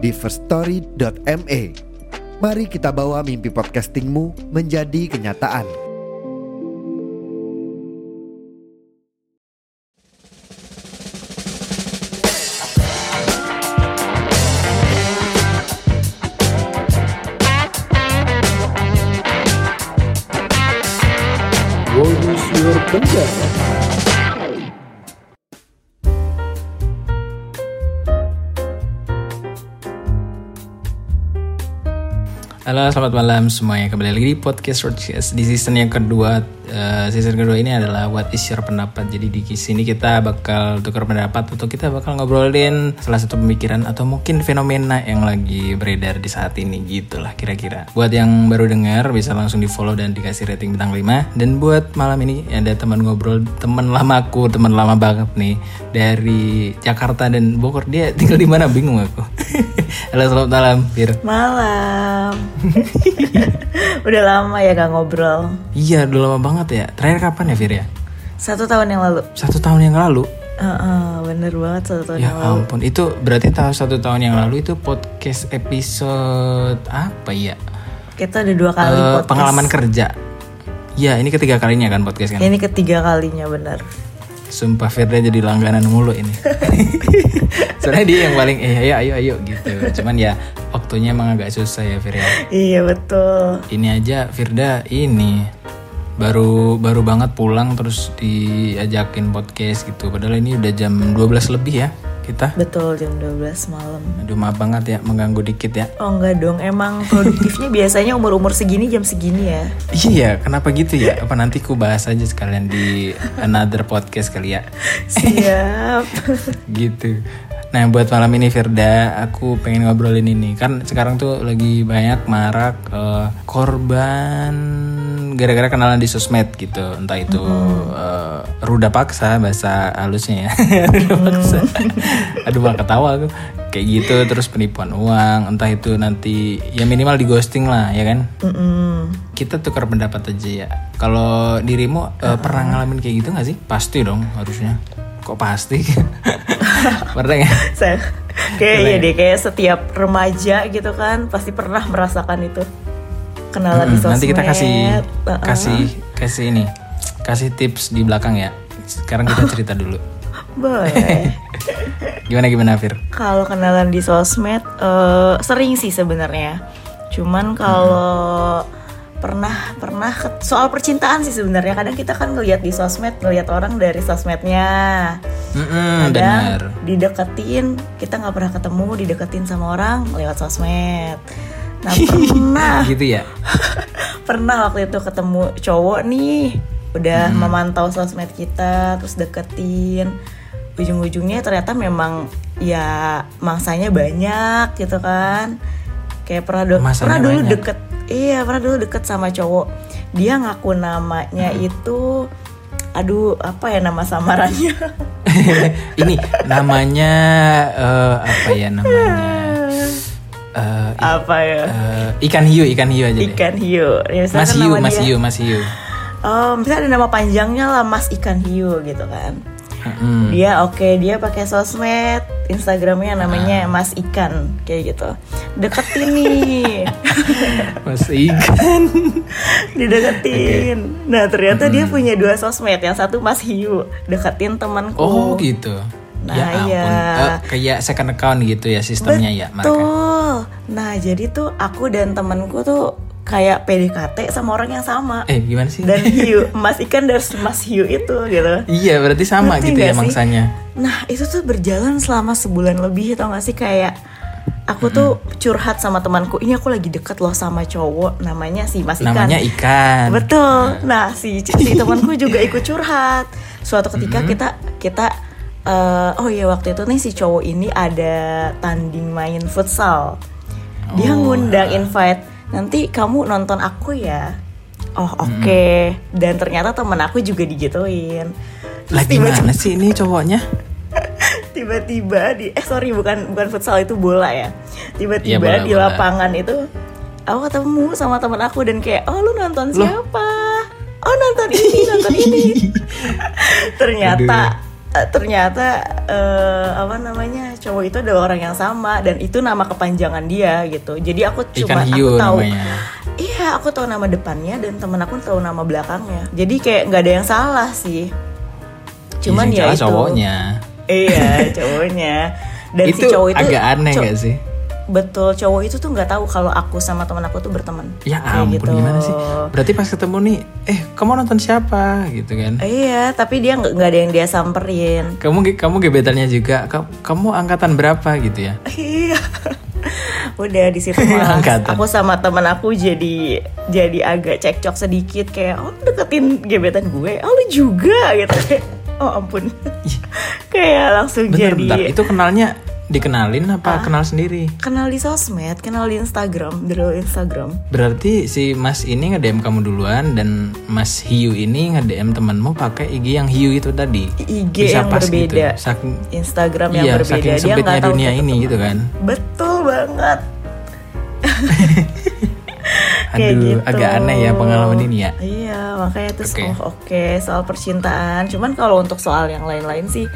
di firststory.me. Mari kita bawa mimpi podcastingmu menjadi kenyataan. Bonus Your Penjara. Halo, selamat malam semuanya. Kembali lagi di podcast Roadcast di season yang kedua. Eh, season kedua ini adalah What is your pendapat. Jadi di sini kita bakal tukar pendapat atau kita bakal ngobrolin salah satu pemikiran atau mungkin fenomena yang lagi beredar di saat ini gitulah kira-kira. Buat yang baru dengar bisa langsung di follow dan dikasih rating bintang 5. Dan buat malam ini ada teman ngobrol, teman lamaku, teman lama banget nih dari Jakarta dan Bogor. Dia tinggal di mana bingung aku. Halo, selamat malam, Fir. Malam. Udah lama ya gak ngobrol. Iya, udah lama banget ya. Terakhir kapan ya, Fir ya? Satu tahun yang lalu. Satu tahun yang lalu. Heeh, bener banget satu tahun Ya yang lalu. ampun, itu berarti tahun satu tahun yang lalu itu podcast episode apa ya? Kita ada dua kali Eh, podcast. pengalaman kerja. Iya, ini ketiga kalinya kan podcast kan. Ini ketiga kalinya bener. Sumpah Firda jadi langganan mulu ini. Soalnya dia yang paling eh ayo ayo ayo gitu. Cuman ya waktunya emang agak susah ya Fir ya. Iya betul. Ini aja Firda ini baru baru banget pulang terus diajakin podcast gitu. Padahal ini udah jam 12 lebih ya kita. Betul jam 12 malam. Aduh maaf banget ya mengganggu dikit ya. Oh enggak dong, emang produktifnya biasanya umur-umur segini jam segini ya. Iya, kenapa gitu ya? Apa nanti ku bahas aja sekalian di another podcast kali ya? Siap. gitu. Nah, buat malam ini Firda, aku pengen ngobrolin ini. Kan sekarang tuh lagi banyak marak eh, korban gara-gara kenalan di sosmed gitu. Entah itu eh, ruda paksa bahasa halusnya ya. ruda paksa. Aduh, bang ketawa aku. Kayak gitu terus penipuan uang, entah itu nanti ya minimal di ghosting lah, ya kan? Mm-mm. kita tukar pendapat aja ya. Kalau dirimu eh, pernah ngalamin kayak gitu gak sih? Pasti dong harusnya. Kok pasti? pernah ya? Saya kayak iya deh kayak setiap remaja gitu kan pasti pernah merasakan itu kenalan di Hmm, sosmed. nanti kita kasih Heeh. kasih kasih ini kasih tips di belakang ya. Sekarang kita cerita dulu. Boleh. Gimana gimana Fir? Kalau kenalan di sosmed eh, sering sih sebenarnya. Cuman kalau pernah pernah soal percintaan sih sebenarnya kadang kita kan ngeliat di sosmed ngeliat orang dari sosmednya. Kadang benar. dideketin kita nggak pernah ketemu dideketin sama orang lewat sosmed. Nah pernah gitu ya. pernah waktu itu ketemu cowok nih udah memantau sosmed kita terus deketin ujung-ujungnya ternyata memang ya mangsanya banyak gitu kan kayak pernah do- pernah dulu banyak. deket iya pernah dulu deket sama cowok dia ngaku namanya itu aduh apa ya nama samarannya ini namanya eh, apa ya namanya? I- apa ya eh, ikan hiu, ikan hiu aja deh. ikan hiu Ya, Mas hiu, Mas dia- hiu, Mas hiu. Oh, misalnya ada nama panjangnya lah Mas Ikan Hiu gitu kan. Mm-mm. Dia oke, dia pakai sosmed, Instagramnya Ah. namanya Mas Ikan kayak gitu. Deketin nih, Mas ikan. dideketin. Nah ternyata dia punya dua sosmed, yang satu Mas Hiu, deketin temanku. Oh gitu. Nah, ya ampun. iya. Eh, kayak second account gitu ya sistemnya ya mereka. Betul. Nah jadi tuh aku dan temanku tuh kayak PDKT sama orang yang sama. Eh gimana sih? Dan Hiu, Mas Ikan dan Mas Hiu itu gitu. iya berarti sama Ngerti gitu ya sih? mangsanya. Nah itu tuh berjalan selama sebulan lebih tau gak sih kayak aku tuh curhat sama temanku ini aku lagi deket loh sama cowok namanya si Mas Ikan. Namanya ikan. Betul. Nah si si temanku juga ikut curhat. Suatu ketika kita kita eh, oh iya waktu itu nih si cowok ini ada tanding main futsal. Dia Oh. ngundang invite nanti kamu nonton aku ya. Oh oke. Dan ternyata temen aku juga digituin. Terus Lah gimana sih ini cowoknya? tiba-tiba di eh sorry bukan bukan futsal itu bola ya tiba-tiba Iya, bola, di bola. lapangan itu aku ketemu sama temen aku dan kayak oh lu nonton siapa oh nonton ini nonton ini ternyata eh, ternyata eh, apa namanya cowok itu adalah orang yang sama dan itu nama kepanjangan dia gitu jadi aku cuma Ikan aku hiu tahu namanya. iya aku tahu nama depannya dan temen aku tahu nama belakangnya jadi kayak nggak ada yang salah sih cuman Yang ya salah itu cowoknya. Iya cowoknya Dan itu, si cowok itu agak aneh cow- gak sih? Betul cowok itu tuh nggak tahu kalau aku sama teman aku tuh berteman. Ya ampun gimana sih? Berarti pas ketemu nih, eh kamu nonton siapa? Gitu kan? Iya tapi dia nggak ada yang dia samperin. Kamu kamu gebetannya juga, kamu, angkatan berapa? gitu ya? Iya. Udah di situ malah Angkatan. aku sama teman aku jadi jadi agak cekcok sedikit kayak oh deketin gebetan gue, oh lu juga gitu. Oh ampun, kayak langsung Bentar, jadi bentar, itu kenalnya dikenalin apa Ah. kenal sendiri? kenal di sosmed, kenal di Instagram, dari Instagram. Berarti si Mas ini nge-DM kamu duluan dan Mas Hiu ini nge-DM temenmu pakai IG yang Hiu itu tadi. IG Bisa yang pas berbeda. Gitu. Saking, Instagram yang iya, berbeda saking dia sempitnya dunia ini teman. gitu kan. betul banget Aduh, agak aneh ya pengalaman ini ya. iya makanya terus Oke. oh oke soal percintaan cuman kalau untuk soal yang lain-lain sih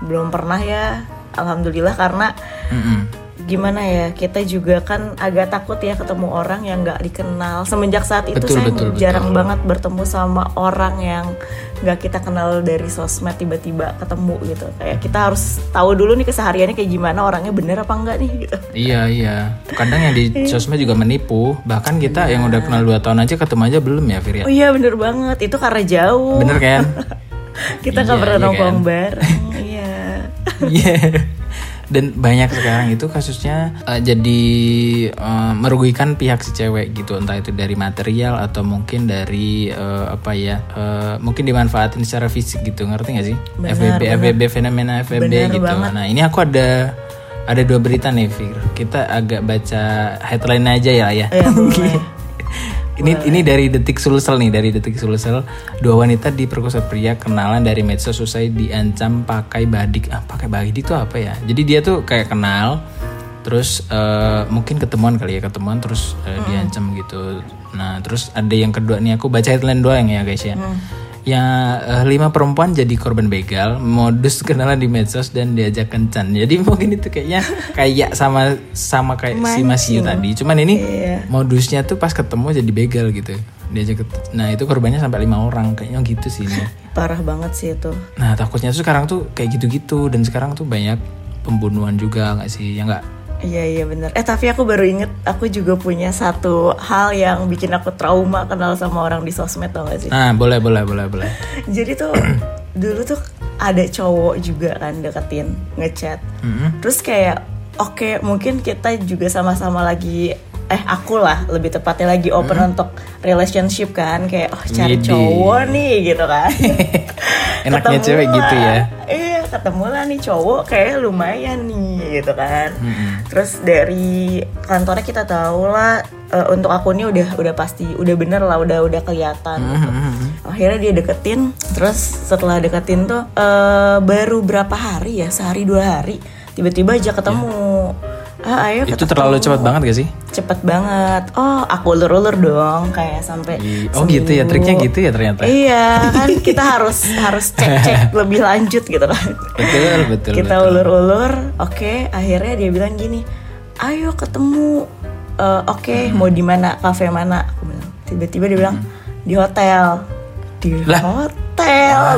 belum pernah ya alhamdulillah karena Mm-mm. gimana ya kita juga kan agak takut ya ketemu orang yang nggak dikenal semenjak saat itu Betul, saya betul, jarang betul. banget bertemu sama orang yang nggak kita kenal dari sosmed tiba-tiba ketemu gitu kayak kita harus tahu dulu nih kesehariannya kayak gimana orangnya bener apa enggak nih gitu Iya iya. Kadang yang di sosmed juga menipu. Bahkan kita yang udah kenal 2 tahun aja ketemu aja belum ya Fir ya? oh iya bener banget itu karena jauh Bener kan? kita nggak Iya, pernah iya nongkrong kan? bareng iya Iya. Dan banyak sekarang itu kasusnya eh, jadi eh, merugikan pihak si cewek gitu, entah itu dari material atau mungkin dari eh, apa ya, eh, mungkin dimanfaatin secara fisik gitu, ngerti gak sih? Benar, FBB, benar. FBB fenomena FBB Benar gitu. banget. Nah ini aku ada ada dua berita nih, Fir. Kita agak baca headline aja ya ya. Boleh. Ini ini dari detik sulsel nih dari detik sulsel. Dua wanita diperkosa pria kenalan dari medsos usai diancam pakai badik. Ah pakai badik itu apa ya? Jadi dia tuh kayak kenal terus eh, mungkin ketemuan kali ya ketemuan terus eh, diancam gitu. Nah terus ada yang kedua nih aku baca headline doang ya guys ya ya eh, lima perempuan jadi korban begal modus kenalan di medsos dan diajak kencan. Jadi mungkin itu kayaknya kayak sama sama kayak si Mas Yu tadi. Cuman ini Iya. modusnya tuh pas ketemu jadi begal gitu. Diajak nah itu korbannya sampai lima orang. Kayaknya gitu sih ini. Parah banget sih itu. Nah takutnya tuh sekarang tuh kayak gitu-gitu. Dan sekarang tuh banyak pembunuhan juga nggak sih? Ya nggak Iya iya bener. Eh tapi aku baru inget aku juga punya satu hal yang bikin aku trauma kenal sama orang di sosmed tau gak sih? nah boleh boleh boleh boleh Jadi tuh dulu tuh ada cowok juga kan deketin ngechat. Mm-mm. Terus kayak oke mungkin kita juga sama-sama lagi eh aku lah lebih tepatnya lagi open untuk relationship kan kayak oh cari cowok nih gitu kan. Enaknya Ketemu cewek gitu ya. Iya ketemu lah nih cowok kayak lumayan nih gitu kan. Mm-mm. Terus dari kantornya kita tahu lah eh, untuk aku ini udah udah pasti udah bener lah udah udah kelihatan. gitu. Akhirnya dia deketin, terus setelah deketin tuh eh, baru berapa hari ya sehari dua hari tiba-tiba aja ketemu. Ah ayo itu terlalu cepat banget gak sih Cepet banget. Oh aku ulur-ulur dong kayak sampai. oh gitu ya seminggu. triknya gitu ya ternyata Iya kan kita harus harus cek-cek lebih lanjut gitu kan. betul betul kita betul. ulur-ulur oke akhirnya dia bilang gini ayo ketemu Eh, oke mau di mana kafe mana aku bilang tiba-tiba dia bilang di hotel di Lah. hotel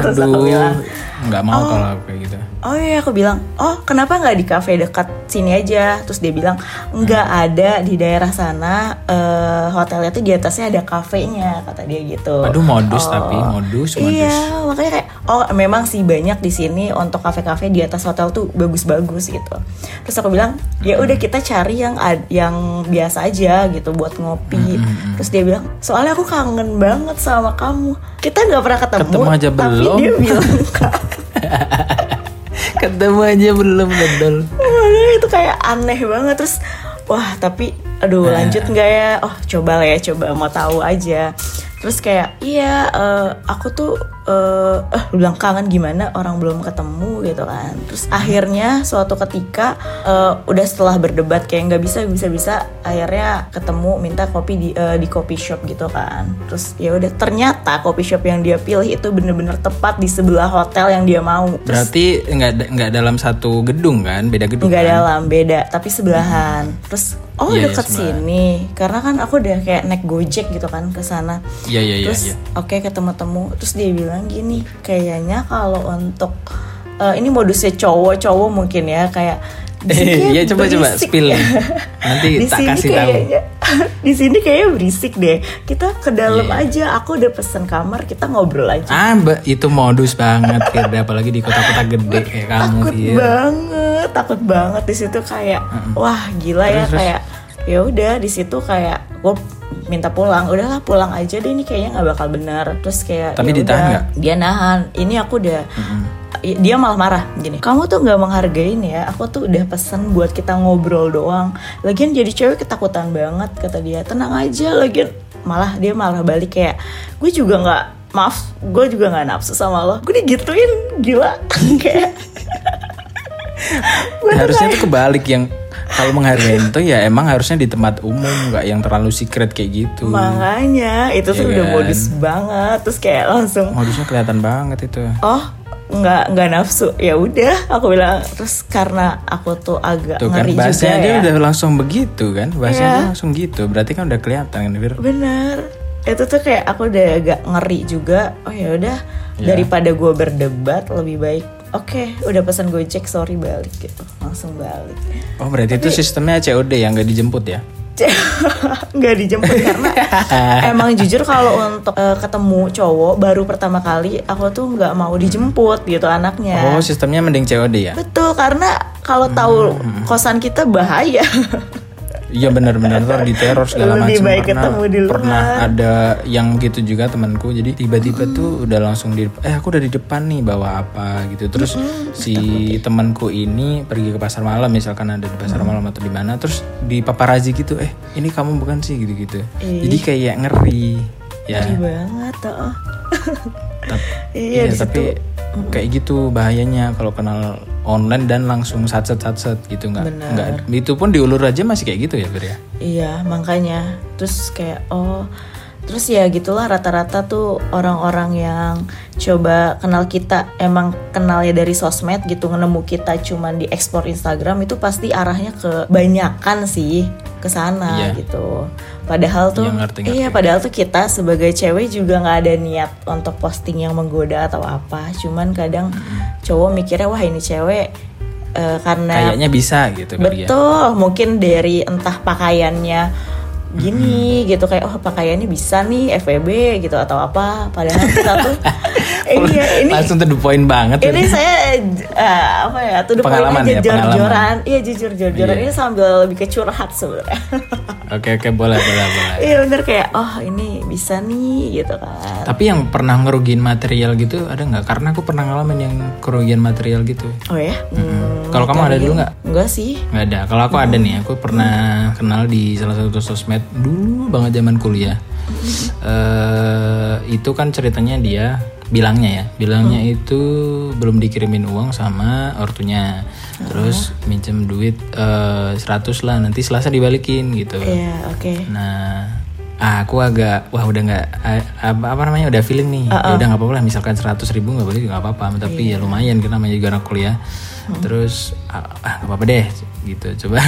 terus aku aduh bilang nggak mau kalau kayak gitu oh iya aku bilang oh kenapa nggak di kafe dekat sini aja terus dia bilang nggak ada di daerah sana eh, hotelnya tuh di atasnya ada kafenya kata dia gitu aduh modus Oh. tapi modus modus Iya, makanya kayak oh memang sih banyak di sini untuk kafe-kafe di atas hotel tuh bagus-bagus gitu. Terus aku bilang, ya udah kita cari yang yang biasa aja gitu buat ngopi. Terus dia bilang, soalnya aku kangen banget sama kamu. Kita nggak pernah ketemu. Ketemu aja tapi belum. dia bilang Ketemu aja belum dodol. Makanya itu kayak aneh banget terus wah tapi aduh Nah. lanjut nggak ya oh coba lah ya coba mau tahu aja terus kayak iya eh, aku tuh eh eh, lu bilang kangen gimana? Orang belum ketemu gitu kan. Terus akhirnya suatu ketika eh, udah setelah berdebat kayak nggak bisa bisa bisa akhirnya ketemu minta kopi di eh, di coffee shop gitu kan. Terus ya udah ternyata coffee shop yang dia pilih itu bener-bener tepat di sebelah hotel yang dia mau. Terus Berarti nggak nggak dalam satu gedung kan? Beda gedung nggak kan? dalam beda tapi sebelahan. Terus oh Iya, iya, deket sebelahan. sini karena kan aku udah kayak naik gojek gitu kan ke sana Iya iya iya. terus iya. oke ketemu-temu terus dia bilang gini kayaknya kalau untuk eh, ini modusnya cowok-cowok mungkin ya kayak Iya coba coba spill. Nanti tak kasih tahu. kayaknya di sini kayaknya berisik deh. Kita ke dalam Iya. aja. Aku udah pesen kamar kita ngobrol aja. Ah, Mbak, itu modus banget Firda, apalagi di kota-kota gede kayak kamu, takut Fir. banget takut banget di situ kayak wah gila ya Terus, terus? kayak ya udah di situ kayak gue minta pulang. Udahlah pulang aja deh ini kayaknya nggak bakal benar. Terus kayak Tapi ya ditahan nggak? dia nahan. Ini aku udah dia malah marah gini. Kamu tuh nggak menghargain ya aku tuh udah pesen buat kita ngobrol doang. Lagian jadi cewek ketakutan banget kata dia. Tenang aja lagian. Malah dia malah balik kayak gue juga nggak maaf gue juga nggak nafsu sama lo. Gue digituin gila. Kayak tuh Harusnya tuh kebalik yang kalau menghargai itu ya emang harusnya di tempat umum nggak yang terlalu secret kayak gitu. Makanya itu tuh Iya udah kan? modus banget. Terus kayak langsung Modusnya kelihatan banget itu. oh nggak nggak nafsu. Ya udah aku bilang terus karena aku tuh agak Tuh kan ngeri bahasanya juga dia ya. udah langsung begitu kan, bahasanya dia langsung gitu. Berarti kan udah kelihatan kan, Fir? bener itu tuh kayak aku udah agak ngeri juga. Oh ya udah. Ya. daripada gue berdebat lebih baik oke udah pesan gojek sorry balik gitu. Langsung balik. Oh berarti itu sistemnya COD yang nggak dijemput ya? Nggak dijemput karena emang jujur kalau untuk eh, ketemu cowok baru pertama kali aku tuh nggak mau dijemput gitu anaknya. Oh sistemnya mending COD ya? betul karena kalau tahu kosan kita bahaya Iya benar-benar ntar di teror segala macam. ketemu di luar. Pernah ada yang gitu juga temanku. Jadi tiba-tiba tuh udah langsung di eh aku udah di depan nih bawa apa gitu. Terus si temanku ini pergi ke pasar malam misalkan ada di pasar malam atau di mana terus di paparazi gitu. Eh ini kamu bukan sih gitu-gitu. Ih. Jadi kayak ngeri. Ya. ngeri banget oh. Tap- iya, iya, tapi kayak gitu bahayanya kalau kenal online dan langsung satset satset gitu nggak nggak itu pun diulur aja masih kayak gitu ya Fir ya Iya, makanya. Terus kayak oh, terus ya gitulah rata-rata tuh orang-orang yang coba kenal kita emang kenal ya dari sosmed gitu nemu kita cuman di explore Instagram itu pasti arahnya ke banyakan sih ke sana Iya. gitu. Padahal tuh Iya, ngerti, ngerti. iya padahal tuh kita sebagai cewek juga nggak ada niat untuk posting yang menggoda atau apa. Cuman kadang cowok mikirnya wah ini cewek eh, karena kayaknya bisa gitu ya Betul, mungkin dari entah pakaiannya gini gitu kayak oh pakaiannya bisa nih FEB gitu atau apa padahal kita tuh iya ini langsung to the point banget ini Fir. saya eh, apa ya tuh Pengalaman aja ya, jor-joran. Iya jujur jor-joran. Iya. ini sambil lebih ke curhat sebenarnya. Oke oke boleh boleh boleh. Iya bener kayak oh ini bisa nih gitu kan. Tapi yang pernah ngerugiin material gitu ada nggak? Karena aku pernah ngalamin yang kerugian material gitu. Oh ya? Hmm, Kalau kamu ada dulu nggak? enggak sih. Nggak ada. Kalau aku ada nih aku pernah kenal di salah satu sosmed dulu banget zaman kuliah eh itu kan ceritanya dia bilangnya ya. Bilangnya itu belum dikirimin uang sama ortunya. Terus minjem duit eh 100 lah. Nanti selasa dibalikin gitu. Iya oke. Nah, aku agak wah udah nggak a- apa, apa namanya udah feeling nih. Ya udah nggak apa-apa lah. Misalkan 100 ribu nggak boleh nggak apa-apa, tapi ya lumayan kan namanya juga anak kuliah. Terus ah ah, nggak apa-apa deh gitu. Coba.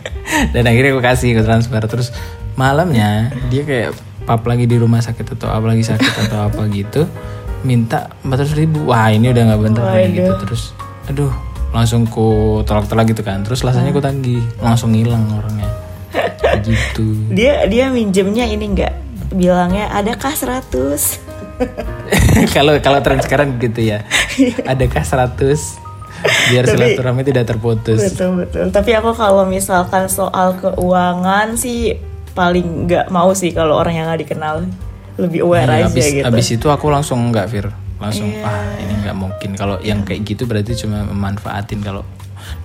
Dan akhirnya aku kasih ke transfer. Terus malamnya dia kayak pap lagi di rumah sakit atau apa lagi sakit atau apa gitu minta 400 ribu. Wah ini udah nggak bener nih gitu. Terus aduh langsung ku tolak-tolak gitu kan. Terus lasanya ku tagih langsung hilang orangnya. Gitu. Dia dia minjemnya ini enggak bilangnya adakah 100 kalau kalau tren sekarang gitu ya. Adakah 100 biar Tapi- silaturahmi tidak terputus. betul betul. Tapi aku kalau misalkan soal keuangan sih paling nggak mau sih kalau orang yang nggak dikenal lebih aware Iya, aja abis, gitu. abis itu aku langsung nggak Fir. Langsung Iya. ah ini nggak mungkin. Kalau yang kayak gitu berarti cuma memanfaatin kalau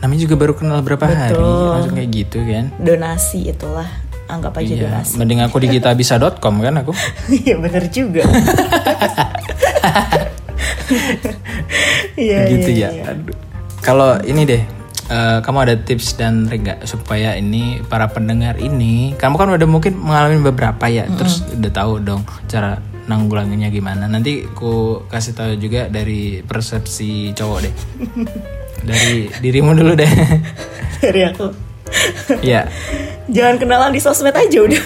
namanya juga baru kenal berapa hari. Betul. langsung kayak gitu kan. Donasi itulah. Anggap aja iya donasi. mending aku di kitabisa.com kan aku. Iya bener juga. Iya gitu iya, ya. iya. Aduh. kalau ini deh eh, kamu ada tips dan trik nggak supaya ini para pendengar ini kamu kan udah mungkin mengalami beberapa ya terus udah tahu dong cara nanggulanginya gimana. Nanti aku kasih tahu juga dari persepsi cowok deh. Dari dirimu dulu deh. Dari aku. Ya jangan kenalan di sosmed aja udah.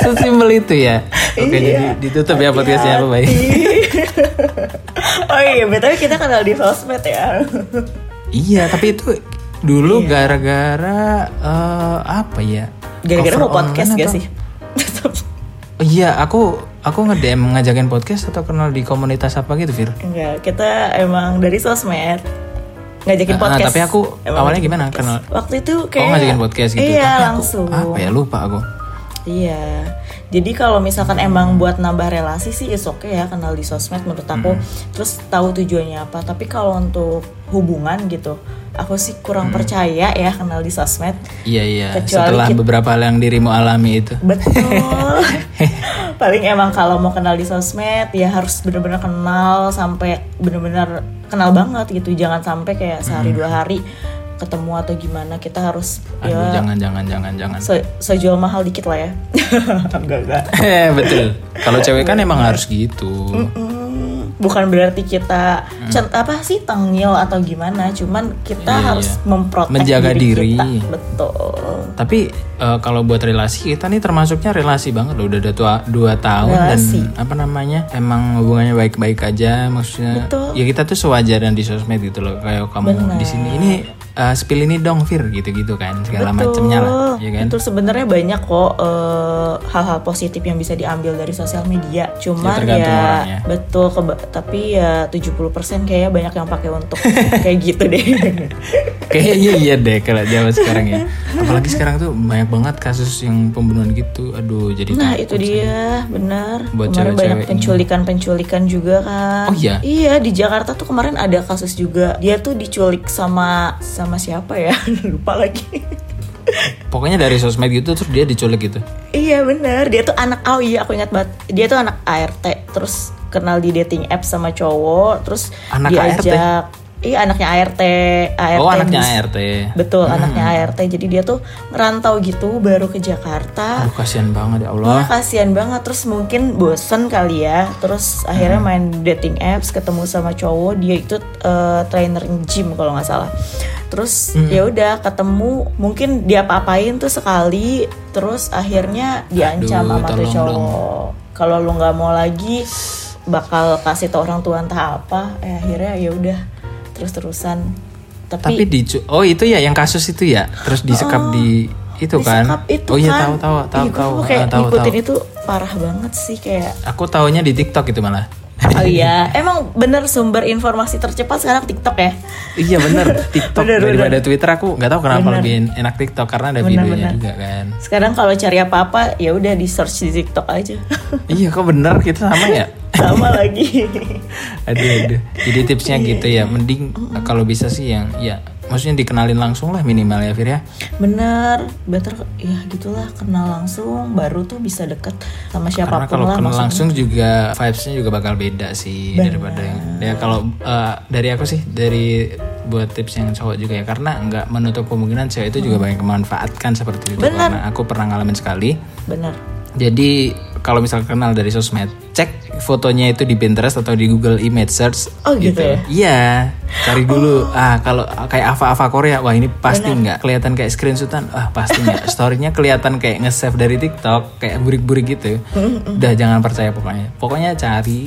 Sesimpel itu ya. Oke Iya. jadi ditutup ya podcastnya apa baik oh iya betul kita kenal di sosmed ya iya tapi itu dulu gara-gara eh, apa ya gara-gara mau podcast gak atau- sih iya, aku aku nge-DM ngajakin podcast atau kenal di komunitas apa gitu, Fir? enggak kita emang dari sosmed ngajakin Ah, podcast tapi aku Emang awalnya gimana podcast. kenal? waktu itu kayak oh, ngajakin podcast gitu. iya Tapi aku, langsung apa ya lupa aku. Iya, jadi kalau misalkan emang buat nambah relasi sih is oke ya kenal di sosmed menurut aku. Hmm. Terus tahu tujuannya apa. Tapi kalau untuk hubungan gitu, aku sih kurang Hmm. percaya ya kenal di sosmed. Iya iya. Kecuali Setelah kita- beberapa hal yang dirimu alami itu. Betul. Paling emang kalau mau kenal di sosmed ya harus bener-bener kenal sampai bener-bener kenal banget gitu. Jangan sampai kayak sehari dua hari ketemu atau gimana. Kita harus Hmm. Aduh, ya jangan jangan jangan jangan. se- sejual mahal dikit lah ya. enggak enggak. Betul. Kalau cewek kan emang harus gitu. Hmm, bukan berarti kita cent- apa sih tengil atau gimana cuman kita Iya, harus iya. memprotek Menjaga diri. kita. betul Tapi eh, kalau buat relasi kita nih termasuknya relasi banget loh. Udah ada tua, dua tahun Relasi. dan apa namanya emang hubungannya baik-baik aja. Maksudnya Betul. ya kita tuh sewajarnya di sosmed gitu loh. Kayak kamu di sini ini eh, spill ini dong Fir gitu-gitu kan segala macamnya lah, ya kan? betul sebenarnya banyak kok eh, hal-hal positif yang bisa diambil dari sosial media cuman Ya, ya, orangnya. betul keba- tapi ya 70% kayaknya banyak yang pakai untuk kayak gitu deh Kayaknya iya deh kalau zaman sekarang ya. Apalagi sekarang tuh banyak banget kasus yang pembunuhan gitu. Aduh, jadi Nah itu saya. dia benar Buat kemarin banyak cewek-cewek ini. penculikan-penculikan juga kan Oh, iya? Iya di Jakarta tuh kemarin ada kasus juga Dia tuh diculik sama sama siapa ya? Lupa lagi. Pokoknya dari sosmed gitu terus dia diculik gitu. Iya benar dia tuh anak oh iya aku ingat banget. Dia tuh anak ART terus kenal di dating app sama cowok terus Anak diajak iya anaknya ART ART oh, anaknya bis- ART. betul anaknya ART jadi dia tuh ngerantau gitu baru ke Jakarta. Aduh, kasihan banget ya Iya Allah. kasihan banget. Terus mungkin bosen kali ya. Terus akhirnya Hmm. main dating apps ketemu sama cowok. Dia itu eh, trainer gym kalau nggak salah. Terus Hmm. ya udah ketemu. Mungkin dia apa-apain tuh sekali. Terus akhirnya diancam Aduh, sama tuh cowok. Kalau lu nggak mau lagi bakal kasih tau orang tua entah apa. Eh akhirnya ya udah terus terusan Tapi di oh itu ya yang kasus itu ya. Terus disekap di itu kan. itu oh iya kan. tahu tahu tahu Ih, tahu. kayak Ah, tahu ngikutin tahu. itu parah banget sih kayak Aku taunya di TikTok itu malah. Oh iya, emang bener sumber informasi tercepat sekarang TikTok ya? iya bener TikTok Bener, daripada bener. Twitter aku nggak tahu kenapa Bener. lebih enak TikTok karena ada Bener, videonya bener. juga kan. Sekarang kalau cari apa-apa ya udah di search di TikTok aja. iya kok bener kita sama ya. Sama lagi. aduh aduh. Jadi tipsnya gitu ya. Mending kalau bisa sih yang ya maksudnya dikenalin langsung lah minimal ya Fir ya. Bener, better ya gitulah kenal langsung baru tuh bisa deket sama Karena siapa pun kalau lah kenal maksudnya. langsung juga vibesnya juga bakal beda sih daripada yang ya kalau eh, dari aku sih dari buat tips yang cowok juga ya karena nggak menutup kemungkinan cewek itu juga banyak memanfaatkan seperti itu Hmm. Bener. karena aku pernah ngalamin sekali Bener. jadi kalau misalnya kenal dari sosmed cek fotonya itu di Pinterest atau di Google Image Search Oh, gitu ya? iya cari dulu. Ah kalau kayak Ava-Ava Korea wah ini pasti nggak kelihatan kayak screenshotan. Ah pasti nggak. Storynya kelihatan kayak nge-save dari TikTok kayak burik-burik gitu. Udah jangan percaya pokoknya. Pokoknya cari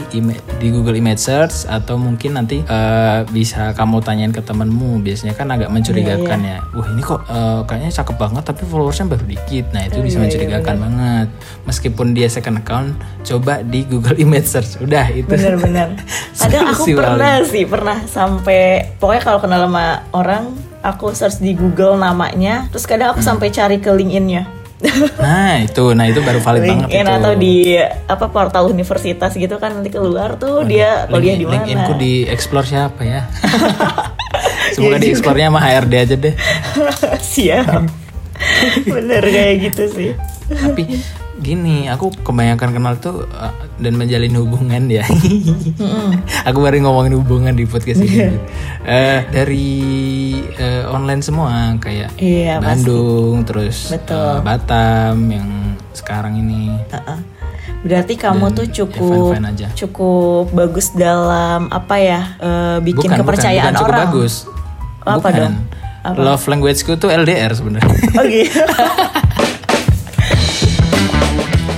di Google Image Search atau mungkin nanti eh, bisa kamu tanyain ke temenmu. Biasanya kan agak mencurigakan ya. Wah ini kok eh, kayaknya cakep banget tapi followersnya baru dikit. Nah itu bisa mencurigakan banget. Meskipun dia second account coba di Google Image Search udah itu Bener-bener. Kadang aku Solusi pernah paling. sih, pernah sampai pokoknya kalau kenal sama orang, aku search di Google namanya, terus kadang Hmm. aku sampai cari ke LinkedIn-nya. Nah itu, nah itu baru valid banget LinkedIn itu. atau di apa portal universitas gitu kan nanti keluar tuh dia kuliah di mana. LinkedIn ku di explore siapa ya? Semoga di explore-nya sama HRD aja deh. Siap. Bener kayak gitu sih. Tapi gini, aku kebanyakan kenal tuh uh, dan menjalin hubungan ya. aku baru ngomongin hubungan di podcast ini. Eh, dari eh, online semua kayak Iya, pasti. Bandung, terus Betul. eh, Batam yang sekarang ini. Berarti kamu Dan tuh ya cukup fine-fine aja. cukup bagus dalam apa ya eh, bikin bukan, kepercayaan bukan, bukan cukup orang. bagus. Oh, apa bukan. dong? Apa? Love language-ku tuh LDR sebenarnya. Oh gitu.